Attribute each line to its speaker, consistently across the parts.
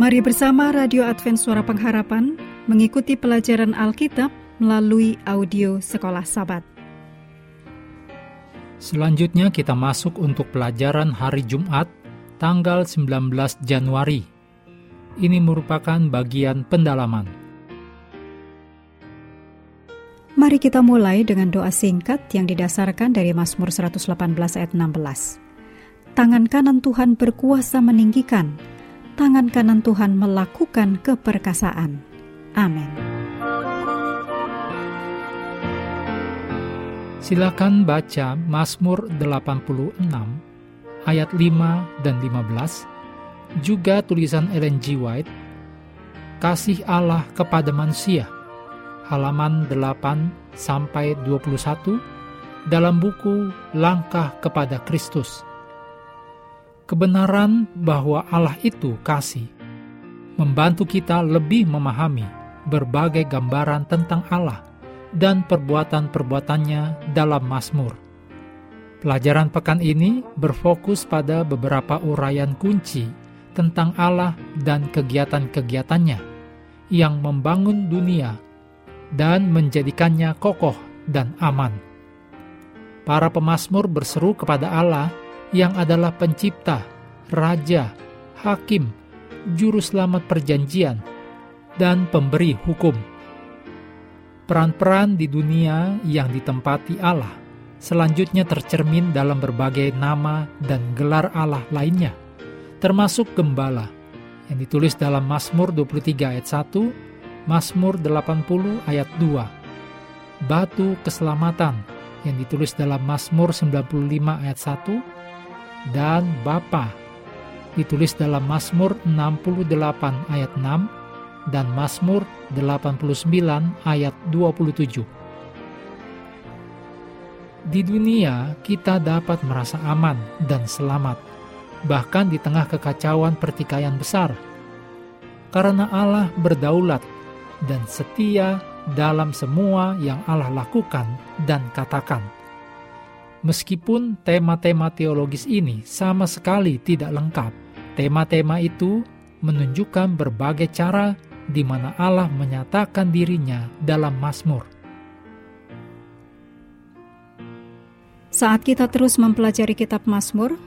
Speaker 1: Mari bersama Radio Advent Suara Pengharapan mengikuti pelajaran Alkitab melalui audio Sekolah Sabat.
Speaker 2: Selanjutnya kita masuk untuk pelajaran hari Jumat, tanggal 19 Januari. Ini merupakan bagian pendalaman.
Speaker 1: Mari kita mulai dengan doa singkat yang didasarkan dari Mazmur 118 ayat 16. Tangan kanan Tuhan berkuasa meninggikan, tangan kanan Tuhan melakukan keperkasaan. Amin.
Speaker 2: Silakan baca Mazmur 86 ayat 5 dan 15, juga tulisan Ellen G. White, Kasih Allah kepada manusia, halaman 8 sampai 21 dalam buku Langkah kepada Kristus kebenaran bahwa Allah itu kasih, membantu kita lebih memahami berbagai gambaran tentang Allah dan perbuatan-perbuatannya dalam Mazmur. Pelajaran pekan ini berfokus pada beberapa uraian kunci tentang Allah dan kegiatan-kegiatannya yang membangun dunia dan menjadikannya kokoh dan aman. Para pemazmur berseru kepada Allah yang adalah pencipta, raja, hakim, juru selamat perjanjian, dan pemberi hukum. Peran-peran di dunia yang ditempati Allah selanjutnya tercermin dalam berbagai nama dan gelar Allah lainnya, termasuk gembala yang ditulis dalam Mazmur 23 ayat 1, Mazmur 80 ayat 2, batu keselamatan yang ditulis dalam Mazmur 95 ayat 1, dan Bapa ditulis dalam Mazmur 68 ayat 6 dan Mazmur 89 ayat 27. Di dunia kita dapat merasa aman dan selamat, bahkan di tengah kekacauan pertikaian besar. Karena Allah berdaulat dan setia dalam semua yang Allah lakukan dan katakan. Meskipun tema-tema teologis ini sama sekali tidak lengkap, tema-tema itu menunjukkan berbagai cara di mana Allah menyatakan dirinya dalam Mazmur.
Speaker 1: Saat kita terus mempelajari kitab Mazmur,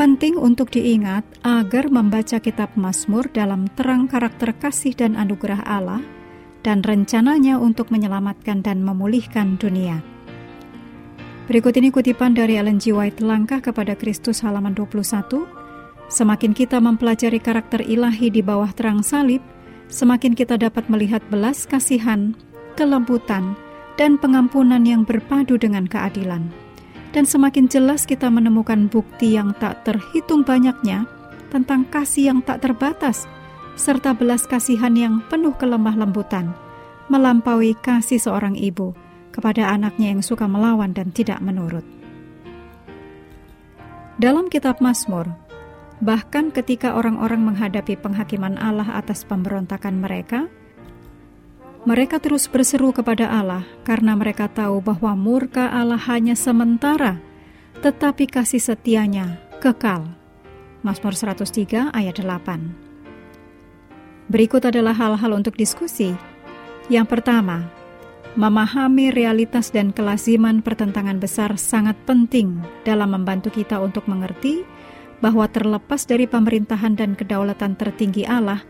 Speaker 1: penting untuk diingat agar membaca kitab Mazmur dalam terang karakter kasih dan anugerah Allah dan rencananya untuk menyelamatkan dan memulihkan dunia. Berikut ini kutipan dari Ellen G. White Langkah kepada Kristus halaman 21. Semakin kita mempelajari karakter ilahi di bawah terang salib, semakin kita dapat melihat belas kasihan, kelembutan, dan pengampunan yang berpadu dengan keadilan. Dan semakin jelas kita menemukan bukti yang tak terhitung banyaknya tentang kasih yang tak terbatas, serta belas kasihan yang penuh kelemah lembutan, melampaui kasih seorang ibu kepada anaknya yang suka melawan dan tidak menurut. Dalam kitab Mazmur, bahkan ketika orang-orang menghadapi penghakiman Allah atas pemberontakan mereka, mereka terus berseru kepada Allah karena mereka tahu bahwa murka Allah hanya sementara, tetapi kasih setianya kekal. Mazmur 103 ayat 8. Berikut adalah hal-hal untuk diskusi. Yang pertama, Memahami realitas dan kelaziman pertentangan besar sangat penting dalam membantu kita untuk mengerti bahwa terlepas dari pemerintahan dan kedaulatan tertinggi Allah,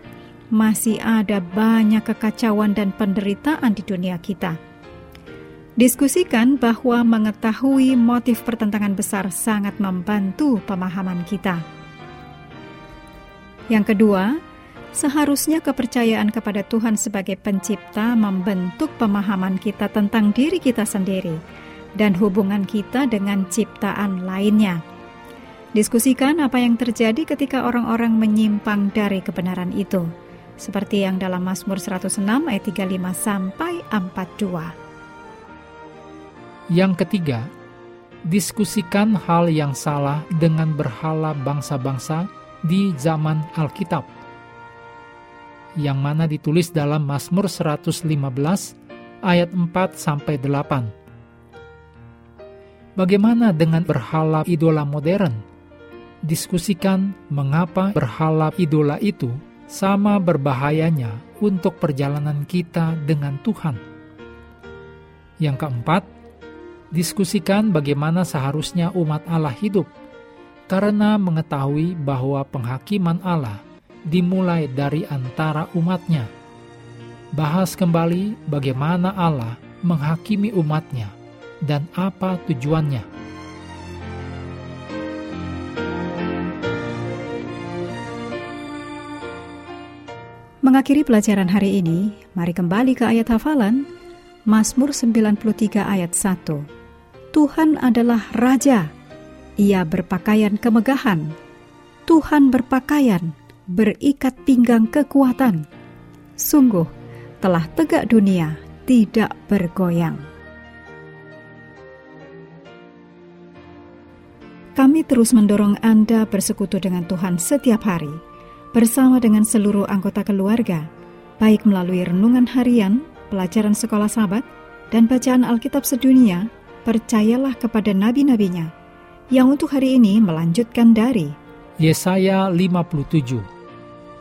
Speaker 1: masih ada banyak kekacauan dan penderitaan di dunia kita. Diskusikan bahwa mengetahui motif pertentangan besar sangat membantu pemahaman kita. Yang kedua, Seharusnya kepercayaan kepada Tuhan sebagai pencipta membentuk pemahaman kita tentang diri kita sendiri dan hubungan kita dengan ciptaan lainnya. Diskusikan apa yang terjadi ketika orang-orang menyimpang dari kebenaran itu, seperti yang dalam Mazmur 106 ayat 35 sampai 42.
Speaker 2: Yang ketiga, diskusikan hal yang salah dengan berhala bangsa-bangsa di zaman Alkitab yang mana ditulis dalam Mazmur 115 ayat 4 sampai 8. Bagaimana dengan berhala idola modern? diskusikan mengapa berhala idola itu sama berbahayanya untuk perjalanan kita dengan Tuhan. Yang keempat, diskusikan bagaimana seharusnya umat Allah hidup, karena mengetahui bahwa penghakiman Allah dimulai dari antara umatnya. Bahas kembali bagaimana Allah menghakimi umatnya dan apa tujuannya.
Speaker 1: Mengakhiri pelajaran hari ini, mari kembali ke ayat hafalan Mazmur 93 ayat 1. Tuhan adalah Raja, Ia berpakaian kemegahan. Tuhan berpakaian, berikat pinggang kekuatan. Sungguh, telah tegak dunia, tidak bergoyang. Kami terus mendorong Anda bersekutu dengan Tuhan setiap hari bersama dengan seluruh anggota keluarga, baik melalui renungan harian, pelajaran sekolah sahabat, dan bacaan Alkitab sedunia, percayalah kepada nabi-nabinya, yang untuk hari ini melanjutkan dari
Speaker 2: Yesaya 57.